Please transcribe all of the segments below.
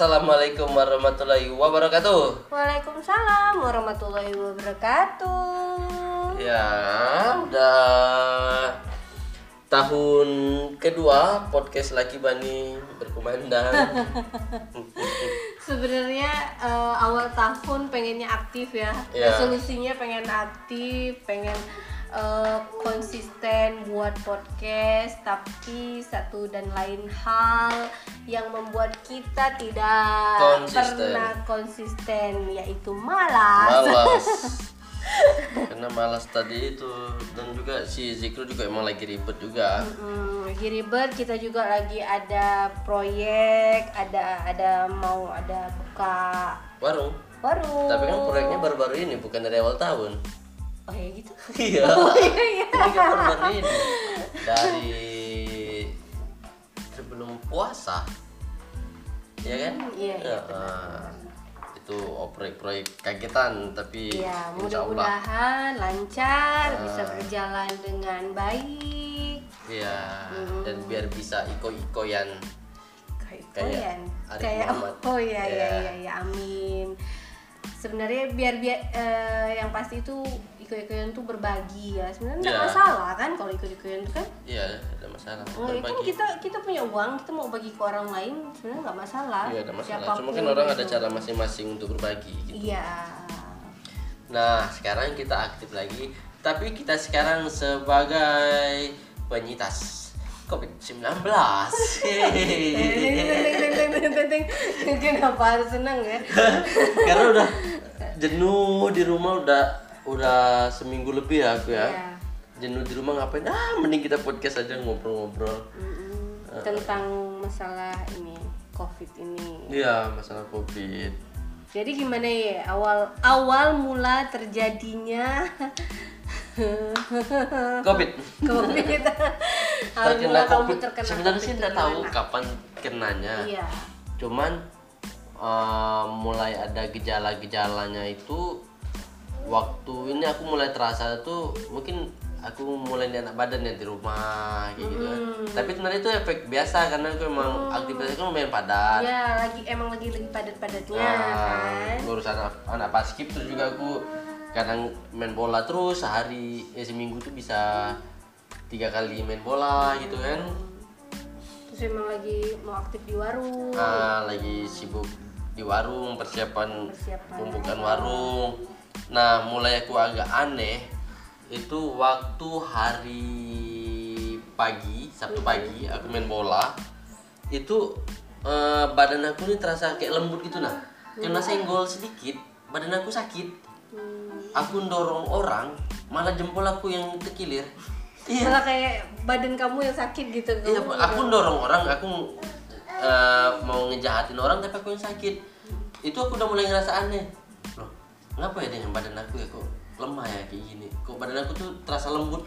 Assalamualaikum warahmatullahi wabarakatuh. Waalaikumsalam warahmatullahi wabarakatuh. Ya, udah tahun kedua podcast Laki Bani berkumandang. Sebenarnya eh, awal tahun pengennya aktif ya. Iya. Resolusinya pengen aktif, pengen eh, konsisten buat podcast, tapi satu dan lain hal yang membuat kita tidak Konsisten. pernah konsisten yaitu malas. Malas. Karena malas tadi itu dan juga si Zikro juga emang lagi ribet juga. Hmm, lagi ribet kita juga lagi ada proyek ada ada mau ada buka Warung. warung Tapi kan proyeknya baru-baru ini bukan dari awal tahun. Oh ya gitu Iya. Ini kan baru-baru ini. Dari sebelum puasa. Ya kan? Hmm, iya, iya, ah. itu oh, proyek-proyek kagetan tapi ya mudah-mudahan lancar bisa Ah. berjalan dengan baik Iya, Hmm. dan biar bisa iko-ikoyan. kayak Kayak oh iya iya Iya. iya ya, amin sebenarnya biar biar eh, yang pasti itu iko-ikoyan tuh berbagi ya sebenarnya nggak Iya. masalah kan kalau iko-ikoyan tuh kan Iya, ada masalah. Oh, ya kan Berbagi. kita kita punya uang, kita mau bagi ke orang lain sebenarnya nggak masalah. Iya, ada masalah. Siapa pun Cuma kan orang ada gitu. cara masing-masing untuk berbagi gitu. Iya. Nah, sekarang kita aktif lagi, tapi kita sekarang sebagai penyitas COVID-19. Kenapa harus senang ya? Karena udah jenuh di rumah udah udah seminggu lebih ya aku ya. Iya. Jenuh di rumah ngapain? Ah, mending kita podcast aja ngobrol-ngobrol. Mm-mm. Tentang masalah ini COVID ini. Iya, masalah COVID. Jadi gimana ya awal awal mula terjadinya COVID. COVID. awal mula kamu COVID. terkena Sebenarnya sih nggak itu tahu kapan kenanya. Iya. Cuman eh, mulai ada gejala-gejalanya itu waktu ini aku mulai terasa tuh mungkin aku mulai enak badan ya di rumah kayak gitu kan. Tapi sebenarnya itu efek biasa karena aku emang aktivitasnya kan lumayan padat. Ya lagi emang lagi lagi padat-padatnya Nah, kan. ngurus anak anak paskib terus juga aku kadang main bola terus sehari ya seminggu tuh bisa tiga kali main bola gitu kan. Terus emang lagi mau aktif di warung. Ah, lagi sibuk di warung persiapan Persiapan. pembukaan warung. Nah, mulai aku agak aneh itu waktu hari pagi, Sabtu pagi aku main bola. Itu eh, badan aku ini terasa kayak lembut gitu nah. Kena senggol sedikit, badan aku sakit. Hmm. Aku dorong orang, malah jempol aku yang terkilir. Iya. Malah kayak badan kamu yang sakit gitu. Iya, aku dorong orang, aku eh, mau ngejahatin orang tapi aku yang sakit. Itu aku udah mulai ngerasa aneh. Loh, ngapa ya dengan badan aku ya kok lemah ya kayak gini? Kok badan aku tuh terasa lembut,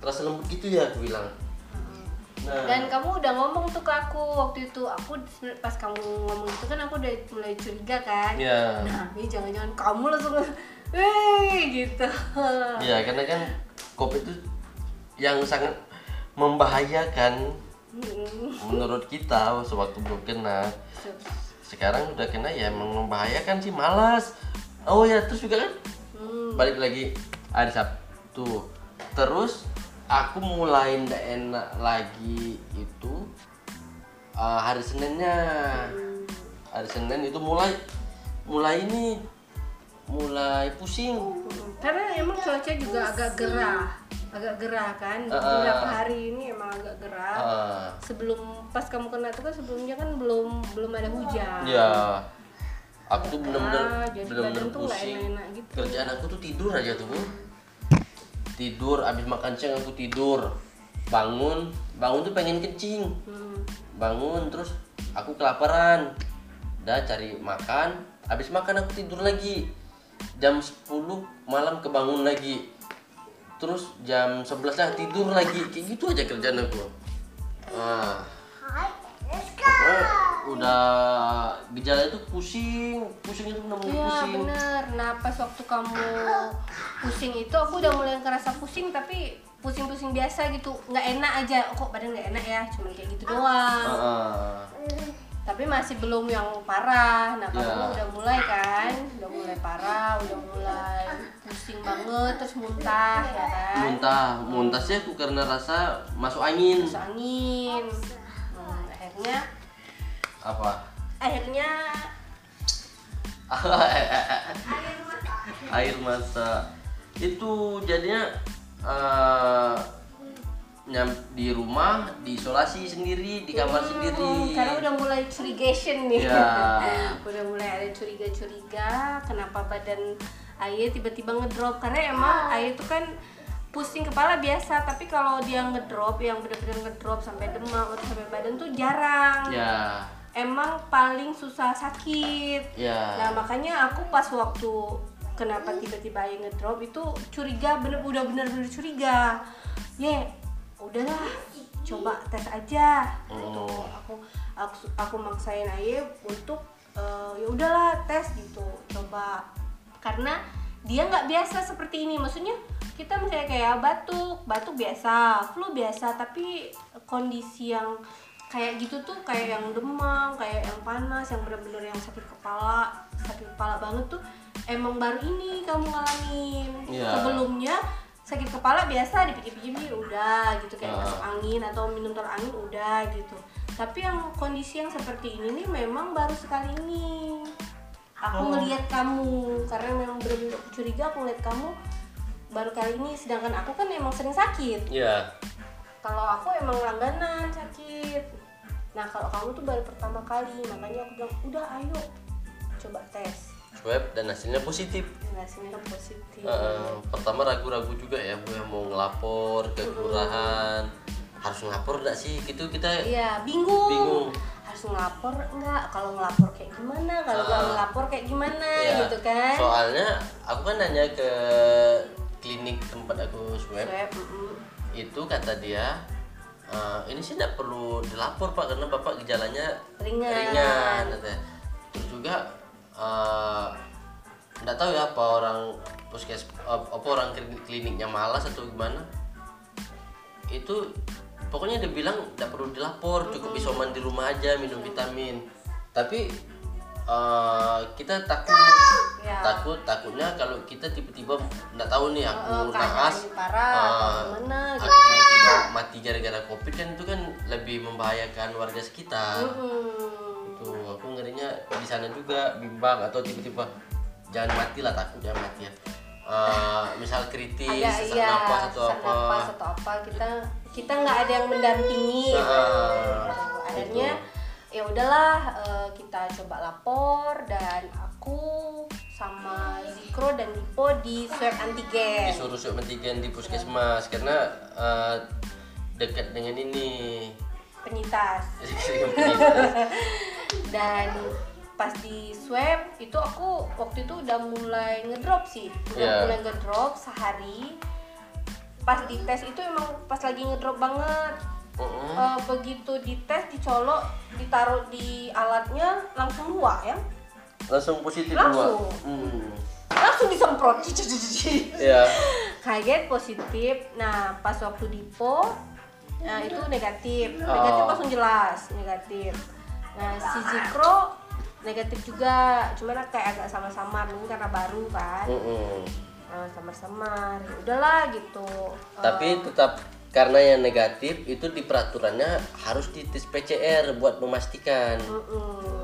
terasa lembut gitu ya aku bilang. Nah, Dan kamu udah ngomong tuh ke aku waktu itu. Aku pas kamu ngomong itu kan aku udah mulai curiga kan. ya, Nah, ini jangan-jangan kamu langsung Hei gitu. ya karena kan covid itu yang sangat membahayakan Mm-mm. menurut kita sewaktu belum kena. Sekarang udah kena ya emang membahayakan sih malas. Oh ya terus juga kan Hmm. balik lagi hari Sabtu terus aku mulai ndak enak lagi itu uh, hari Seninnya hari Senin itu mulai mulai ini mulai pusing Karena emang cuaca juga agak gerah, agak gerah kan. Uh-uh. Beberapa hari ini emang agak gerah. uh, Sebelum pas kamu kena itu kan sebelumnya kan belum belum ada hujan. ya aku tuh bener-bener Ah, bener-bener nggak pusing. gitu. kerjaan aku tuh tidur aja tuh. Bu. tidur abis makan siang aku tidur. Bangun bangun tuh pengen kencing. Hmm. bangun terus aku kelaparan. Udah cari makan. Habis makan aku tidur lagi. Jam 10 malam kebangun lagi. Terus jam 11 lah tidur lagi. Kayak gitu aja kerjaan aku. Nah, pokoknya udah gejala itu pusing pusing itu benar-benar Iya pusing. bener. Nah pas waktu kamu pusing itu aku udah mulai ngerasa pusing tapi pusing-pusing biasa gitu. Nggak enak aja. Kok badan nggak enak ya? Cuma kayak gitu doang. Heeh. tapi masih belum yang parah. Nah Ya. lu udah mulai kan? Udah mulai parah udah mulai pusing banget terus muntah ya kan? Muntah. Muntah sih aku karena rasa masuk angin. Masuk angin. Hmm, akhirnya apa? Akhirnya air mata itu jadinya nyam di rumah diisolasi sendiri di kamar Hmm, sendiri. karena udah mulai curigation nih. Ya. udah mulai ada curiga-curiga kenapa badan Aye tiba-tiba ngedrop. Karena emang Aye itu kan pusing kepala biasa tapi kalau dia ngedrop yang benar-benar ngedrop sampai demam atau sampai badan tuh jarang. Ya emang paling susah sakit. Ya nah makanya aku pas waktu kenapa tiba-tiba Aye ngedrop itu curiga bener udah bener-bener curiga. Ye udahlah coba tes aja. Gitu. Aku aku aku maksain Aye untuk eh, ya udahlah tes gitu. Coba. Karena dia nggak biasa seperti ini. Maksudnya kita misalnya kayak batuk batuk biasa flu biasa tapi kondisi yang kayak gitu tuh kayak yang demam kayak yang panas yang bener-bener yang sakit kepala sakit kepala banget tuh emang baru ini kamu ngalamin. Iya. sebelumnya sakit kepala biasa dipijit-pijit udah gitu kayak Ah. masuk angin atau minum tolak angin udah gitu. Tapi yang kondisi yang seperti ini nih memang baru sekali ini. Aku ngelihat kamu karena memang bener curiga aku ngeliat kamu baru kali ini sedangkan aku kan emang sering sakit. Ya kalau aku emang langganan sakit nah kalau kamu tuh baru pertama kali makanya aku bilang udah ayo coba tes. Swab dan hasilnya positif. Dan hasilnya positif. Eh, pertama ragu-ragu juga ya gue mau ngelapor ke kelurahan. Harus ngelapor enggak sih? Gitu kita iya bingung, Bingung. harus ngelapor enggak kalau ngelapor kayak gimana? Kalau nggak Ah. ngelapor kayak gimana? Ya, gitu kan? Soalnya aku kan nanya ke klinik tempat aku swab. Swab, mm-mm. itu kata dia "Eh, ini sih tidak perlu dilapor pak karena bapak gejalanya Ringan. ringan katanya. terus juga tidak tahu ya apa orang puskes ap- apa orang klinik- kliniknya malas atau gimana itu pokoknya dia bilang tidak perlu dilapor cukup isoman di rumah aja minum vitamin tapi eh, kita takut Ya. takut takutnya kalau kita tiba-tiba nggak tahu nih aku keadaan naas parah atau aku gitu. tiba-tiba mati gara-gara covid kan itu kan lebih membahayakan warga sekitar Mm-mm. tuh aku ngerinya di sana juga bimbang atau tiba-tiba jangan mati lah takut jangan mati ya Eh, misal kritis sesak iya napas atau sesak apa napas atau apa kita kita nggak ada yang mendampingi Ah, akhirnya ya udahlah kita coba lapor dan aku sama Zikro dan Dipo di swab antigen. Disuruh swab antigen di puskesmas karena eh, dekat dengan ini. Penyintas. Dan pas di swab itu aku waktu itu udah mulai ngedrop sih. Udah Iya. mulai ngedrop sehari. Pas di tes itu emang pas lagi ngedrop banget. Mm-mm. Eh, begitu dites dicolok ditaruh di alatnya langsung dua ya langsung positif Langsung. dua hmm. langsung disemprot Cici, cici, cici. ya kaget positif nah pas waktu dipo nah itu negatif negatif Oh. langsung jelas negatif nah si Zikro negatif juga cuman kayak agak samar-samar mungkin karena baru kan Mm-mm. nah, samar-samar ya udahlah gitu tapi tetap karena yang negatif itu di peraturannya harus dites PCR buat memastikan mm-mm.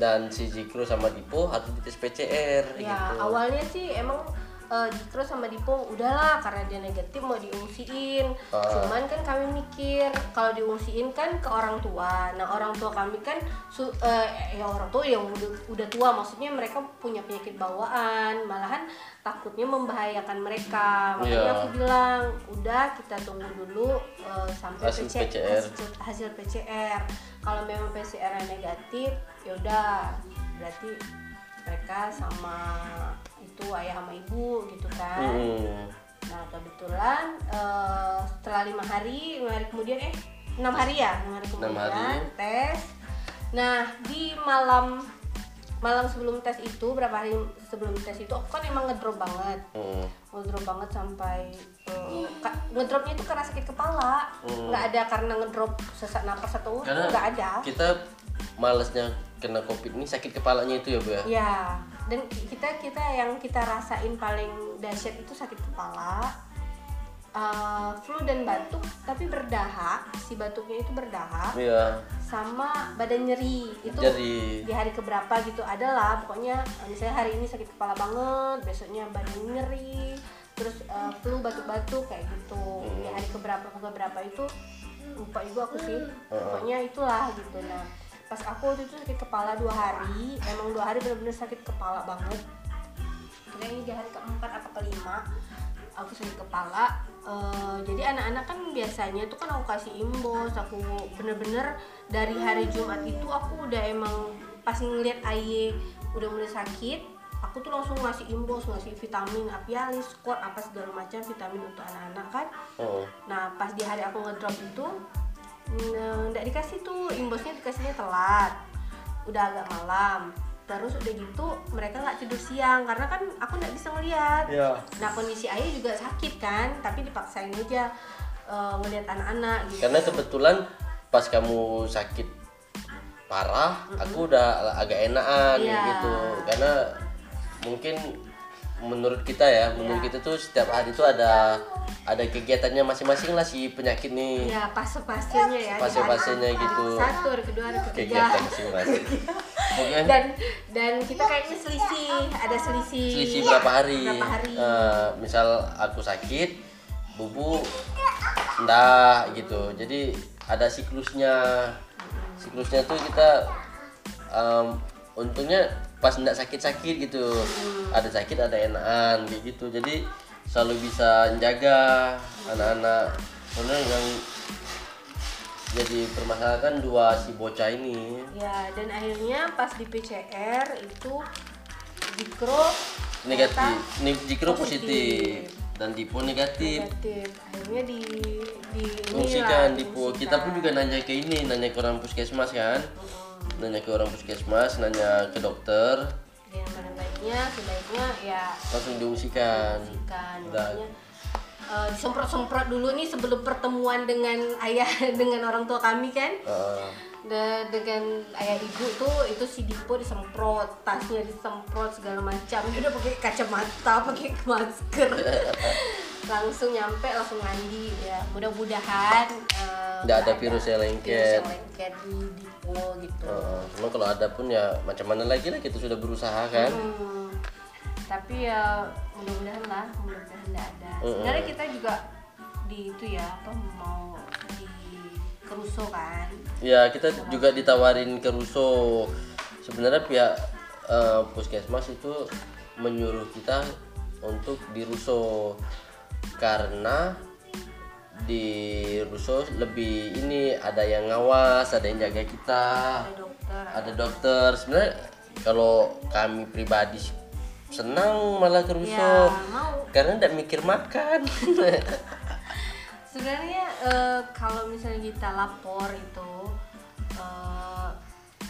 Dan si Zikro sama Dipo harus dites PCR ya gitu. awalnya sih emang eh, Zikro sama Dipo udahlah karena dia negatif mau diungsiin Ah. cuman kan kami mikir kalau diungsiin kan ke orang tua nah orang tua kami kan su- eh, ya orang tua yang udah, udah tua maksudnya mereka punya penyakit bawaan malahan takutnya membahayakan mereka makanya Iya. aku bilang udah kita tunggu dulu eh, sampai Hasil PC PCR. hasil, hasil PCR kalau memang PCR -nya negatif ya udah berarti mereka sama itu ayah sama ibu gitu kan Mm-mm. nah kebetulan eh, setelah lima hari lima hari kemudian eh enam hari ya enam hari kemudian hari. tes nah di malam malam sebelum tes itu berapa hari sebelum tes itu aku kan emang ngedrop banget Mm. ngedrop banget sampai eh, ka- ngedropnya itu karena sakit kepala. Hmm. nggak ada karena ngedrop sesak napas atau karena nggak ada. kita malesnya kena covid ini sakit kepalanya itu ya bu ya? Ya, dan kita kita yang kita rasain paling dahsyat itu sakit kepala, eh, flu dan batuk, tapi berdahak. Si batuknya itu berdahak, iya. sama badan nyeri. Itu jadi di hari keberapa gitu adalah pokoknya misalnya hari ini sakit kepala banget, besoknya badan nyeri, terus eh, flu batuk-batuk kayak gitu. Di hari keberapa keberapa itu lupa juga aku sih. Pokoknya itulah gitu. Nah, pas aku waktu itu sakit kepala dua hari, emang dua hari benar-benar sakit kepala banget. Kayaknya di hari keempat apa kelima aku sakit kepala Eh, jadi anak-anak kan biasanya tuh kan aku kasih imbos aku bener-bener dari hari Jumat itu aku udah emang pas ngeliat Aye udah mulai sakit aku tuh langsung ngasih imbos ngasih vitamin apialis skor apa segala macam vitamin untuk anak-anak kan. Oh. Nah pas di hari aku ngedrop itu nggak dikasih tuh imbosnya dikasihnya telat. Udah agak malam. Terus udah gitu mereka nggak tidur siang karena kan aku nggak bisa ngeliat. Iya. Nah kondisi ayah juga sakit kan, tapi dipaksain aja eh, ngeliat anak-anak gitu. karena kebetulan pas kamu sakit parah aku udah agak enakan Iya. gitu. Karena mungkin menurut kita ya menurut Iya. kita tuh setiap hari tuh ada ada kegiatannya masing-masing lah si penyakit nih Ya fase-fasenya ya. Fase-fasenya gitu. Satu, hari kedua, hari ketiga. kegiatan masing-masing Dan dan kita kayaknya selisih, ada selisih. selisih berapa hari, Berapa hari. Eh, misal aku sakit bubu ndak gitu jadi ada siklusnya siklusnya tuh kita em, untungnya pas ndak sakit-sakit gitu. Ada sakit ada enakan kayak gitu. Jadi selalu bisa menjaga anak-anak. Karena yang jadi permasalahan dua si bocah ini. Ya dan akhirnya pas di PCR itu dikro negatif. Nih, jikro positif. positif. Dan Dipo negatif. Negatif. Akhirnya di di Fungsikan inilah, Dipo. Kita pun juga nanya ke ini nanya ke orang puskesmas kan nanya ke orang puskesmas nanya ke dokter. Yang mana baiknya sebaiknya ya langsung diungsikan. kan makanya eh, disemprot-semprot dulu nih sebelum pertemuan dengan ayah dengan orang tua kami kan? Eh, De- dengan ayah ibu tuh itu si Dipo disemprot tasnya disemprot segala macam. Dia udah pakai kacamata pakai masker langsung nyampe langsung mandi ya. Mudah-mudahan eh, Nggak ada virus yang lengket. virus yang lengket di Dipo gitu. Eh, cuma kalau ada pun ya macam mana lagi lah kita sudah berusaha kan? Hmm, tapi ya mudah-mudahan lah mudah-mudahan nggak ada. Sebenarnya kita juga di itu ya apa mau di keruso kan? Ya kita juga ditawarin ke Russo sebenarnya pihak eh, puskesmas itu menyuruh kita untuk di Russo karena di Russo lebih ini ada yang ngawas ada yang jaga kita. Ada dokter. Ada dokter. Sebenarnya kalau kami pribadi senang malah ke Russo. Ya mau. Karena tidak mikir makan. Sebenarnya eh, kalau misalnya kita lapor itu eh,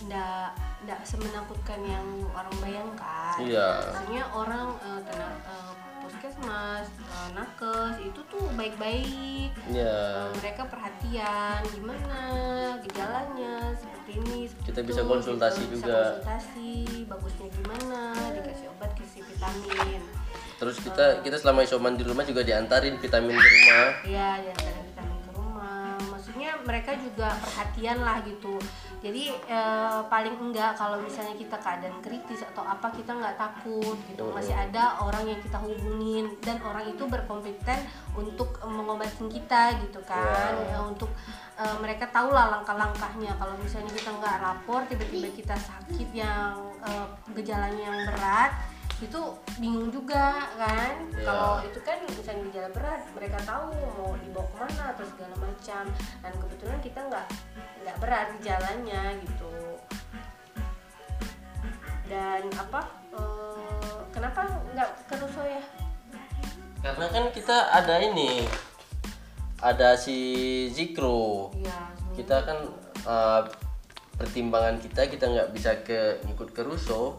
nggak nggak semenakutkan yang orang bayangkan. Iya. maksudnya orang eh, tena- eh, puskesmas eh, nakes itu tuh baik-baik. Ya Eh, mereka perhatian. Gimana gejalanya? Seperti ini seperti Kita itu, bisa konsultasi gitu. Bisa juga. konsultasi bagusnya gimana dikasih obat kasih vitamin. Terus kita kita selama isoman di rumah juga diantarin vitamin ke rumah. Iya, diantarin mereka juga perhatian lah gitu. Jadi eh, paling enggak kalau misalnya kita keadaan kritis atau apa kita nggak takut gitu. Masih ada orang yang kita hubungin dan orang itu berkompeten untuk eh, mengobatin kita gitu kan. Iya. Ya, untuk eh, mereka tahu lah langkah-langkahnya. Kalau misalnya kita nggak lapor, tiba-tiba kita sakit yang eh, gejalanya yang berat itu bingung juga kan? Iya. kalau itu kan misalnya gejala berat mereka tahu mau dibawa ke mana atau segala macam. Dan kebetulan kita nggak nggak berat gejalanya gitu. Dan apa eh, kenapa nggak ke Ruso ya? Karena kan kita ada ini ada si Zikro. Iya kita kan uh, pertimbangan kita kita nggak bisa ke ikut ke Russo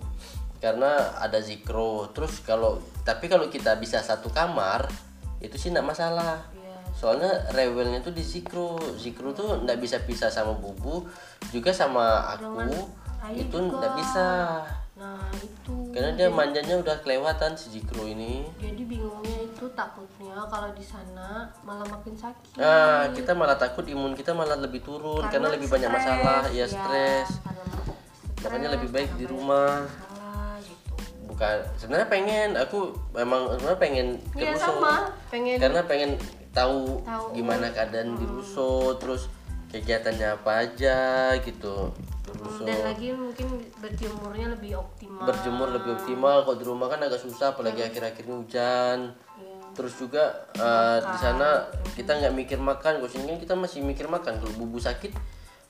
karena ada Zikro. Terus kalau tapi kalau kita bisa satu kamar itu sih nggak masalah. Iya. Soalnya rewelnya tuh di zikro. Zikro tuh nggak bisa pisah sama bubu juga sama aku. Ayu itu nggak bisa. Nah itu. Karena dia manjanya udah kelewatan si zikro ini. Jadi bingungnya itu takutnya kalau di sana malah makin sakit. Nah kita malah takut imun kita malah lebih turun karena, lebih banyak stres, masalah ya ya, stres. Karena makanya lebih baik di karena rumah bukan sebenarnya pengen aku memang sebenarnya pengen ke Russo. sama pengen karena pengen tahu, Tahu. gimana keadaan di Russo terus kegiatannya apa aja gitu di Russo. dan lagi mungkin berjemurnya lebih optimal berjemur lebih optimal kalau di rumah kan agak susah apalagi akhir-akhir ini hujan Iya. terus juga eh, di sana kita nggak mikir makan kalau sini kan kita masih mikir makan kalau bubu sakit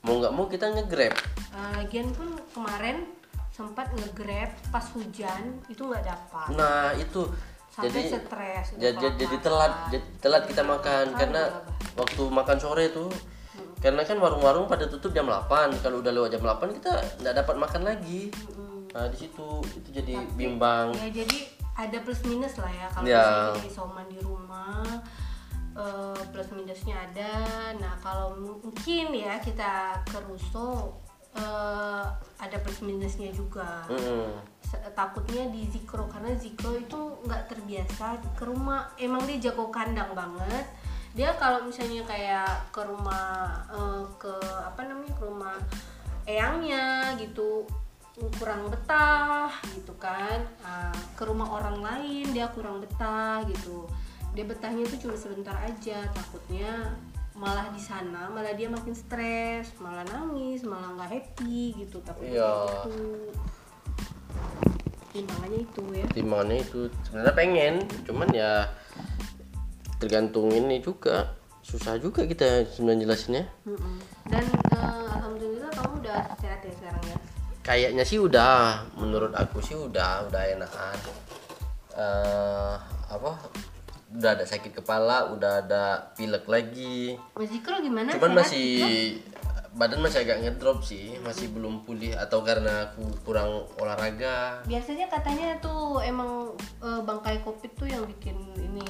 mau nggak mau kita nge-grab Eh, lagian pun kemarin sempat nge-grab pas hujan itu nggak dapat. Nah itu. Sampai jadi stres jadi, jadi telat jadi telat kita makan. Karena waktu makan sore tuh karena kan warung-warung pada tutup jam 8 kalau udah lewat jam 8 kita nggak dapat makan lagi. Nah di situ itu jadi bimbang. ya jadi ada plus minus lah ya kalau Ya. misalnya kita isoman di rumah eh, plus minusnya ada. Nah kalau mungkin ya kita ke Russo eh, ada plus minusnya juga. Se- takutnya di Zikro karena Zikro itu nggak terbiasa ke rumah. Emang dia jago kandang banget. Dia kalau misalnya kayak ke rumah eh, ke apa namanya ke rumah eyangnya gitu kurang betah gitu kan. Ah, ke rumah orang lain dia kurang betah gitu. Dia betahnya tuh cuma sebentar aja takutnya malah di sana malah dia makin stres malah nangis malah nggak happy gitu takutnya Iya. gitu. Timbangannya itu ya. Timbangannya itu sebenarnya pengen cuman ya tergantung ini juga. Susah juga kita sebenarnya jelasinnya. Dan eh, alhamdulillah kamu udah sehat ya sekarang ya? Kayaknya sih udah menurut aku sih udah udah enakan. Eh apa udah ada sakit kepala udah ada pilek lagi. Mas Zikro gimana? Cuman sehat? masih badan masih agak ngedrop sih masih belum pulih atau karena aku kurang olahraga. Biasanya katanya tuh emang eh, bangkai covid tuh yang bikin ini.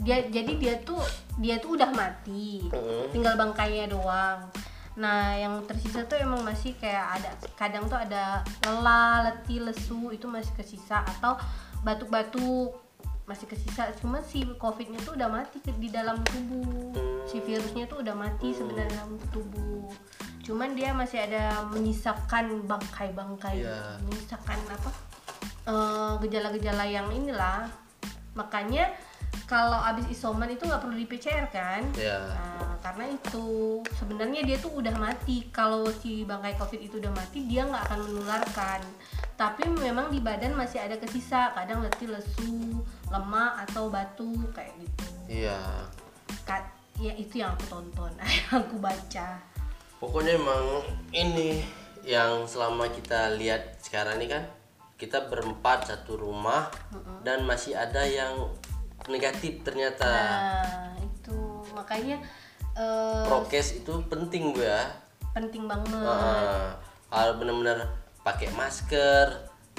Dia jadi dia tuh dia tuh udah mati. Mm. tinggal bangkainya doang. Nah yang tersisa tuh emang masih kayak ada kadang tuh ada lelah letih lesu itu masih kesisa atau batuk-batuk masih kesisa cuma si covidnya tuh udah mati di dalam tubuh si virusnya tuh udah mati sebenarnya dalam tubuh cuman dia masih ada menyisakan bangkai-bangkai Iya. menyisakan apa eh, gejala-gejala yang inilah makanya kalau abis isoman itu nggak perlu di PCR kan ya Nah, karena itu sebenarnya dia tuh udah mati. Kalau si bangkai COVID itu udah mati, dia nggak akan menularkan. Tapi memang di badan masih ada kesisa, kadang letih, lesu, lemah atau batuk kayak gitu. iya. Ka- Ya itu yang aku tonton, yang aku baca. pokoknya emang ini yang selama kita lihat sekarang ini kan kita berempat satu rumah dan masih ada yang negatif ternyata. Nah itu. Makanya eh, prokes itu penting gue ya. Penting banget. Kalau benar-benar pakai masker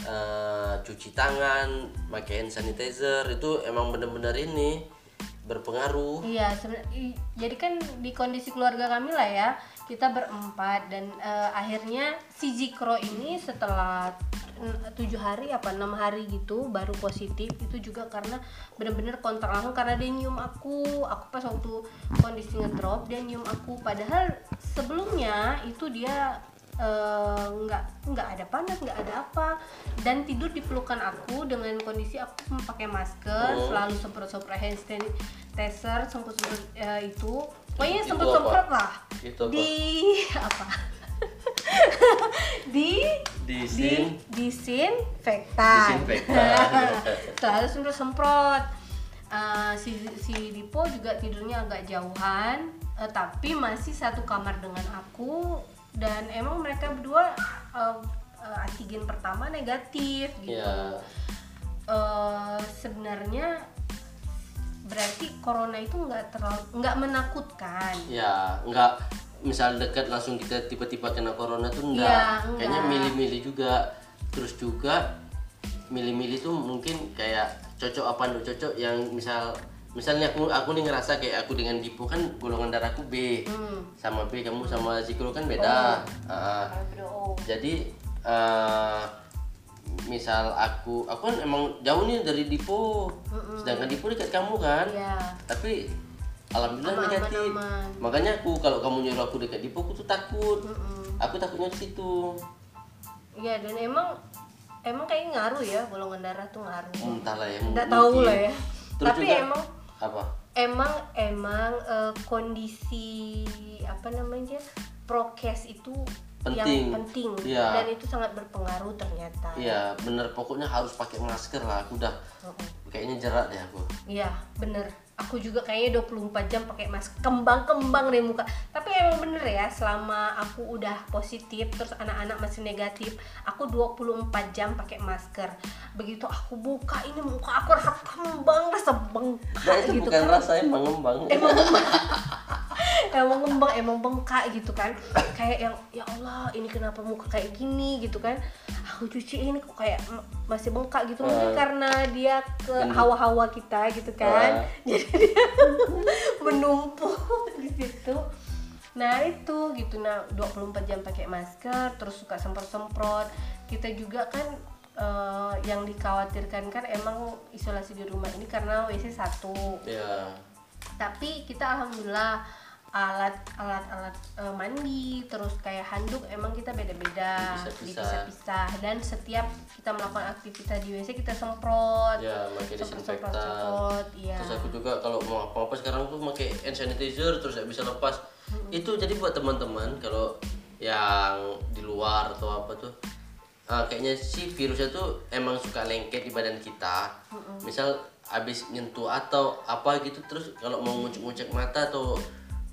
eh, cuci tangan pakai hand sanitizer itu emang benar-benar ini berpengaruh. Iya, jadi kan di kondisi keluarga kami lah ya, kita berempat dan eh, akhirnya si Zikro ini setelah mm, tujuh hari apa enam hari gitu baru positif itu juga karena bener-bener kontak langsung karena dia nyium aku, aku pas waktu kondisi ngedrop dia nyium aku, padahal sebelumnya itu dia eh, nggak nggak ada panas nggak ada apa. Dan tidur di pelukan aku dengan kondisi aku memakai masker Oh. selalu semprot semprot hand sanitizer semprot semprot eh, itu. Pokoknya semprot semprot lah. Itu apa? di apa? Di di di sin? disinfektan. Disinfektan. selalu semprot semprot Eh, si si Dipo juga tidurnya agak jauhan. Eh, tapi masih satu kamar dengan aku dan emang mereka berdua eh, eh, antigen pertama negatif gitu. Ya Eh, sebenarnya berarti corona itu nggak terlalu nggak menakutkan. Ya nggak misal dekat langsung kita tiba-tiba kena corona tuh enggak Iya, enggak. kayaknya milih-milih juga. Terus juga milih-milih tuh mungkin kayak cocok apa enggak cocok yang misal misalnya aku aku nih ngerasa kayak aku dengan Dipo kan golongan darahku B Hmm. sama B kamu sama Zikro kan beda Ah, Kalau beda O. jadi eh, misal aku aku kan emang jauh nih dari Dipo sedangkan Dipo dekat kamu kan Iya. tapi alhamdulillah Aman, negatif aman, aman. makanya aku kalau kamu nyuruh aku dekat Dipo aku tuh takut Mm-mm. aku takutnya di situ Iya dan emang emang kayak ngaruh ya golongan darah tuh ngaruh. entahlah ya Nggak tahu lah ya. Terus Tapi juga- emang apa emang emang eh, kondisi apa namanya prokes itu Penting. yang penting Iya. dan itu sangat berpengaruh ternyata. Iya bener pokoknya harus pakai masker lah aku udah Mm-mm. kayaknya jerat deh aku Iya, bener. Aku juga kayaknya 24 jam pakai masker. Kembang-kembang deh muka. Tapi emang bener ya, selama aku udah positif terus anak-anak masih negatif, aku 24 jam pakai masker. Begitu aku buka ini muka aku rasa kembang, rasa bengkak nah itu gitu bukan kan. rasa emang ngembang Emang emang ngembang, emang bengkak gitu kan. Kayak yang ya Allah, ini kenapa muka kayak gini gitu kan. Aku cuciin kok kayak masih bengkak gitu mungkin Ah. karena dia ke hawa-hawa kita gitu kan. Ah. Jadi dia menumpuk di situ. Nah itu gitu nah 24 jam pakai masker terus suka semprot-semprot. Kita juga kan eh, yang dikhawatirkan kan emang isolasi di rumah ini karena WC satu ya tapi kita alhamdulillah alat alat alat eh, mandi terus kayak handuk emang kita beda-beda. Dipisah-pisah. dan setiap kita melakukan aktivitas di WC kita semprot. Ya pakai disinfektan. semprot iya. Terus aku juga kalau mau apa-apa sekarang tuh pakai hand sanitizer terus nggak bisa lepas. Itu jadi buat teman-teman kalau yang di luar atau apa tuh ah, kayaknya si virusnya tuh emang suka lengket di badan kita. Misal habis nyentuh atau apa gitu terus kalau mau ngucek-ngucek mata atau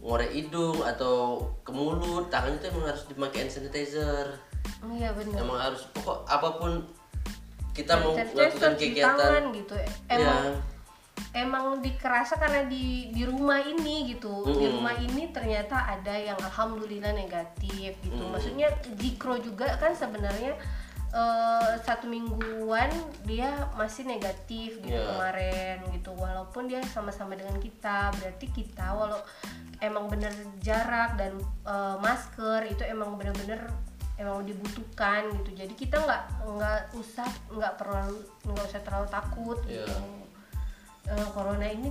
ngorek hidung atau ke mulut tangannya tuh emang harus dipakai hand sanitizer. Iya benar emang harus pokok apa pun kita mau melakukan di kegiatan tangan gitu emang ya emang dikerasa karena di di rumah ini gitu. Di Mm-mm. rumah ini ternyata ada yang alhamdulillah negatif gitu. Mm. maksudnya jikro juga kan sebenarnya eh, satu mingguan dia masih negatif gitu Iya. kemarin gitu walaupun dia sama-sama dengan kita berarti kita walau emang bener jarak dan eh, masker itu emang bener-bener emang dibutuhkan gitu jadi kita nggak nggak usah nggak perlu nggak usah terlalu takut gitu Iya. Eh, corona ini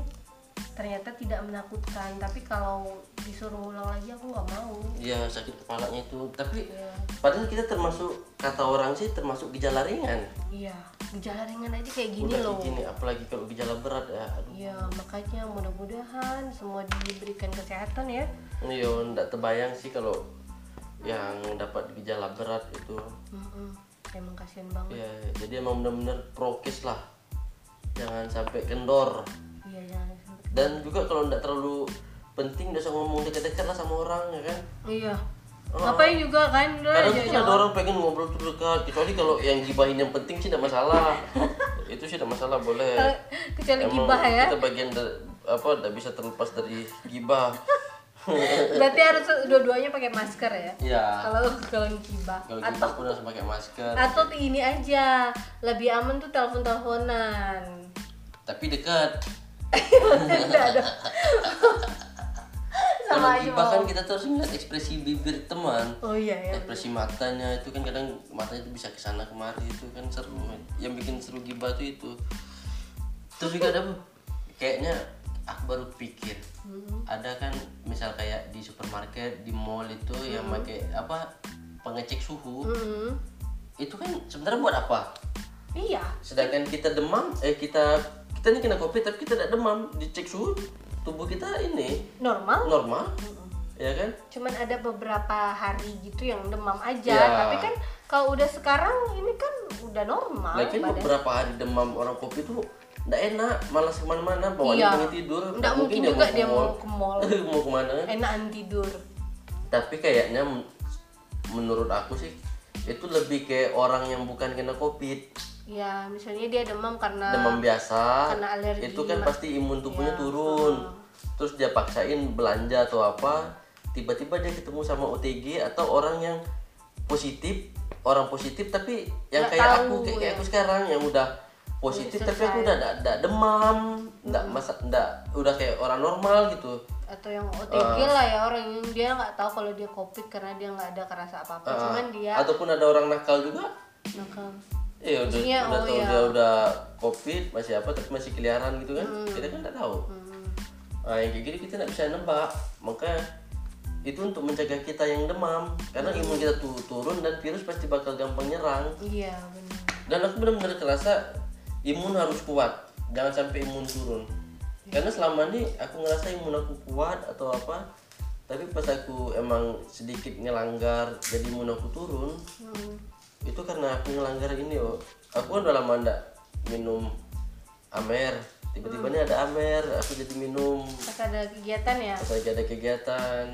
ternyata tidak menakutkan tapi kalau disuruh ulang lagi aku nggak mau Iya sakit kepalanya itu tapi Iya. padahal kita termasuk kata orang sih termasuk gejala ringan iya gejala ringan aja kayak gini udah loh kayak gini apalagi kalau gejala berat ya aduh Iya, makanya mudah-mudahan semua diberikan kesehatan ya. iya nggak terbayang sih kalau yang dapat gejala berat itu Mm-mm. Emang kasihan banget. ya jadi emang benar-benar prokes lah jangan sampai kendor Iya, jangan. Dan juga kalau nggak terlalu penting nggak usah ngomong dekat-dekat lah sama orang ya kan Iya. Oh. Ngapain juga kan? Udah kadang aja tuh kan ada orang pengen ngobrol tuh dekat kecuali kalau yang gibahin yang penting sih tidak masalah itu sih tidak masalah boleh kecuali Emang gibah ya. kita bagian da- apa tidak bisa terlepas dari gibah Berarti harus dua-duanya pakai masker ya. ya Kalau kalau gibah. kalau Atau gibah pun harus pakai masker atau ini aja lebih aman tuh telepon-teleponan. tapi dekat Tidak ada. kalau Sama aja gibah kan mau. kita tuh harus ngeliat ekspresi bibir teman Oh iya ya. ekspresi matanya itu kan kadang matanya itu bisa ke sana kemari itu kan seru yang bikin seru gibah tuh itu terus juga ada kayaknya aku baru pikir Hmm. ada kan misal kayak di supermarket di mall itu yang Hmm. pakai apa pengecek suhu Mm-mm. itu kan sebenarnya buat apa Iya. sedangkan kita demam eh kita kita nih kena covid tapi kita tidak demam dicek suhu tubuh kita ini Normal. normal ya kan cuman ada beberapa hari gitu yang demam aja Ya. tapi kan kalau udah sekarang ini kan udah normal lagi badan. beberapa hari demam orang covid itu nggak enak malas ke mana-mana bawaannya Iya. pengen tidur Nggak mungkin juga dia mau ke mall. mau ke mana enakan tidur tapi kayaknya men- menurut aku sih itu lebih kayak orang yang bukan kena covid ya misalnya dia demam karena demam biasa karena alergi. itu kan pasti imun tubuhnya Ya, turun. terus dia paksain belanja atau apa tiba-tiba dia ketemu sama OTG atau orang yang positif orang positif tapi yang Nggak kayak tahu, aku kayak, kayak ya. aku sekarang yang udah positif tapi aku udah ada demam nggak masa nggak udah kayak orang normal gitu. Atau yang OTG lah ya orang yang dia nggak tahu kalau dia covid karena dia nggak ada kerasa apa apa cuman dia ataupun ada orang nakal juga. Nakal Iya udah, Maksudnya, udah oh tahu iya. dia udah covid masih apa tapi masih keliaran gitu kan? Kita kan nggak tahu. Hmm. nah yang kayak gini kita nggak bisa nebak. Makanya itu untuk mencegah kita yang demam. Karena imun kita tuh turun dan virus pasti bakal gampang nyerang. Iya benar. Dan aku benar-benar kerasa imun harus kuat. Jangan sampai imun turun. Karena selama ini aku ngerasa imun aku kuat atau apa tapi pas aku emang sedikit ngelanggar jadi imun aku turun Hmm. Itu karena aku ngelanggar ini oh aku kan udah lama ndak minum amer. Tiba-tiba ini ada amer aku jadi minum. Pas ada kegiatan ya? Pas lagi ada kegiatan.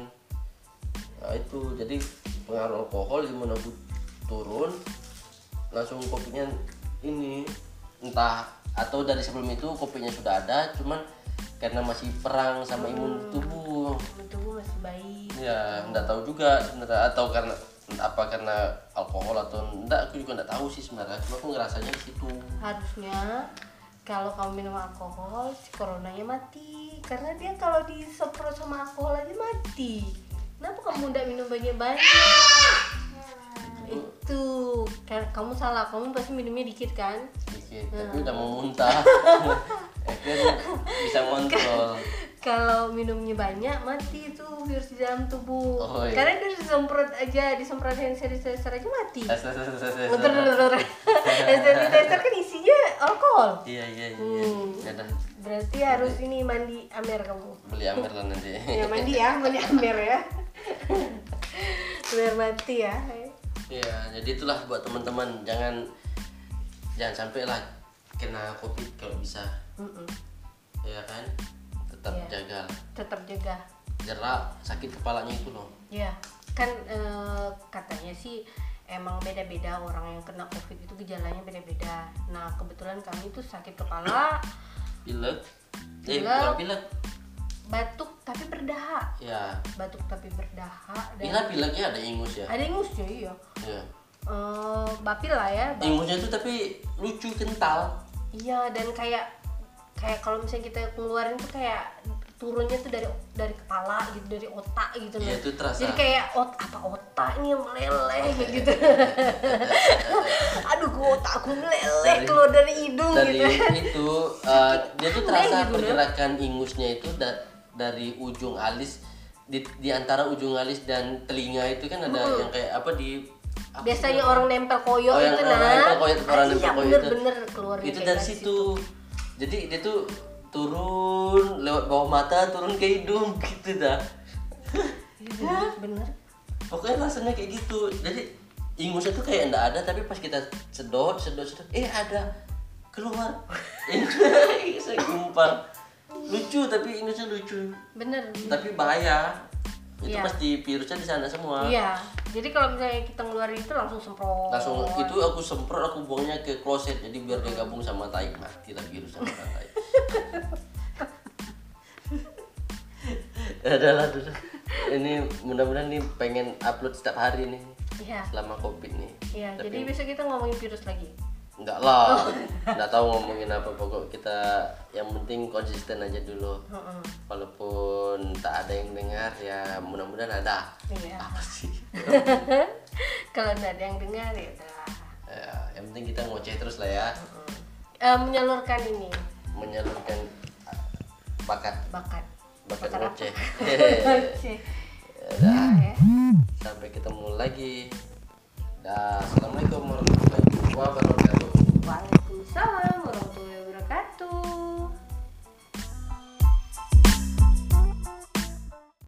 Nah itu. Jadi pengaruh alkohol imun aku turun langsung kopinya ini entah atau dari sebelum itu kopinya sudah ada cuman karena masih perang sama imun tubuh. Tubuh masih baik. Ya nggak tahu juga sebenarnya atau karena apa karena alkohol atau enggak aku juga nggak tahu sih sebenarnya. Cuma aku ngerasanya di situ. Harusnya kalau kamu minum alkohol si coronanya mati. Karena dia kalau disemprot sama alkohol aja mati. Kenapa kamu udah minum banyak banyak itu. Kan kamu salah kamu pasti minumnya dikit kan? Sedikit tapi udah mau muntah. Akhirnya bisa kontrol kalau minumnya banyak mati itu virus di dalam tubuh Oh, iya. karena dia disemprot aja disemprot hand sanitizer aja mati. Bentar, bentar, bentar. hand sanitizer kan isinya alkohol iya iya iya Hmm. ya dah berarti harus ini mandi amer kamu beli amer lah nanti ya mandi ya mandi amer ya biar mati ya Iya, jadi itulah buat teman-teman jangan jangan sampai lah kena covid kalau bisa, Mm-mm. ya kan? Tetap Iya. jaga, tetap jaga jerak sakit kepalanya itu loh. ya kan eh, katanya sih emang beda-beda orang yang kena covid itu gejalanya beda-beda nah kebetulan kami tuh sakit kepala Pilek, eh Pilek. bukan pilek, batuk tapi berdahak ya. batuk tapi berdahak dan Pilek pileknya ada ingus ya. ada ingusnya iya ya. Eh, bapil lah ya ba- Ingusnya itu tapi lucu kental. iya dan kayak kayak kalau misalnya kita keluarin tuh kayak turunnya tuh dari dari kepala gitu dari otak gitu Iya, loh. itu terasa. jadi kayak ot apa otak ini yang meleleh kayak gitu aduh gua otak aku meleleh Dari- keluar dari hidung dari gitu itu uh, dia tuh terasa gitu, loh. pergerakan ingusnya itu da- dari ujung alis di, di antara ujung alis dan telinga itu kan ada yang kayak apa di apa biasanya sih orang nempel koyo Oh, yang itu orang nah nempel koyo- orang nempel iya, koyo itu. bener-bener keluar itu dari situ jadi dia tuh turun lewat bawah mata turun ke hidung gitu dah. Bener, bener. pokoknya rasanya kayak gitu. Jadi ingusnya tuh kayak enggak ada tapi pas kita sedot sedot sedot eh ada keluar. Saya gumpal. Lucu tapi ingusnya lucu. Bener. Tapi bahaya itu Iya. pasti virusnya di sana semua. Iya. Jadi kalau misalnya kita ngeluarin itu langsung semprot. Langsung itu aku semprot aku buangnya ke kloset. Jadi biar dia gabung sama tai mati lah virus sama tai. Adalah dulu ini mudah-mudahan nih pengen upload setiap hari nih. Iya. Selama covid nih. Iya jadi besok kita ngomongin virus lagi Enggak lah, enggak tahu ngomongin apa pokok kita yang penting konsisten aja dulu. Walaupun tak ada yang dengar ya mudah-mudahan ada. iya Apa sih? kalau nggak ada yang dengar ya udah ya, yang penting kita ngoceh terus lah ya, Eh, menyalurkan ini menyalurkan bakat bakat bakat Bakat apa? ngoceh. Oke. Dah, Ya. sampai ketemu lagi. Dah, assalamualaikum wabarakatuh. Waalaikumsalam warahmatullahi wabarakatuh.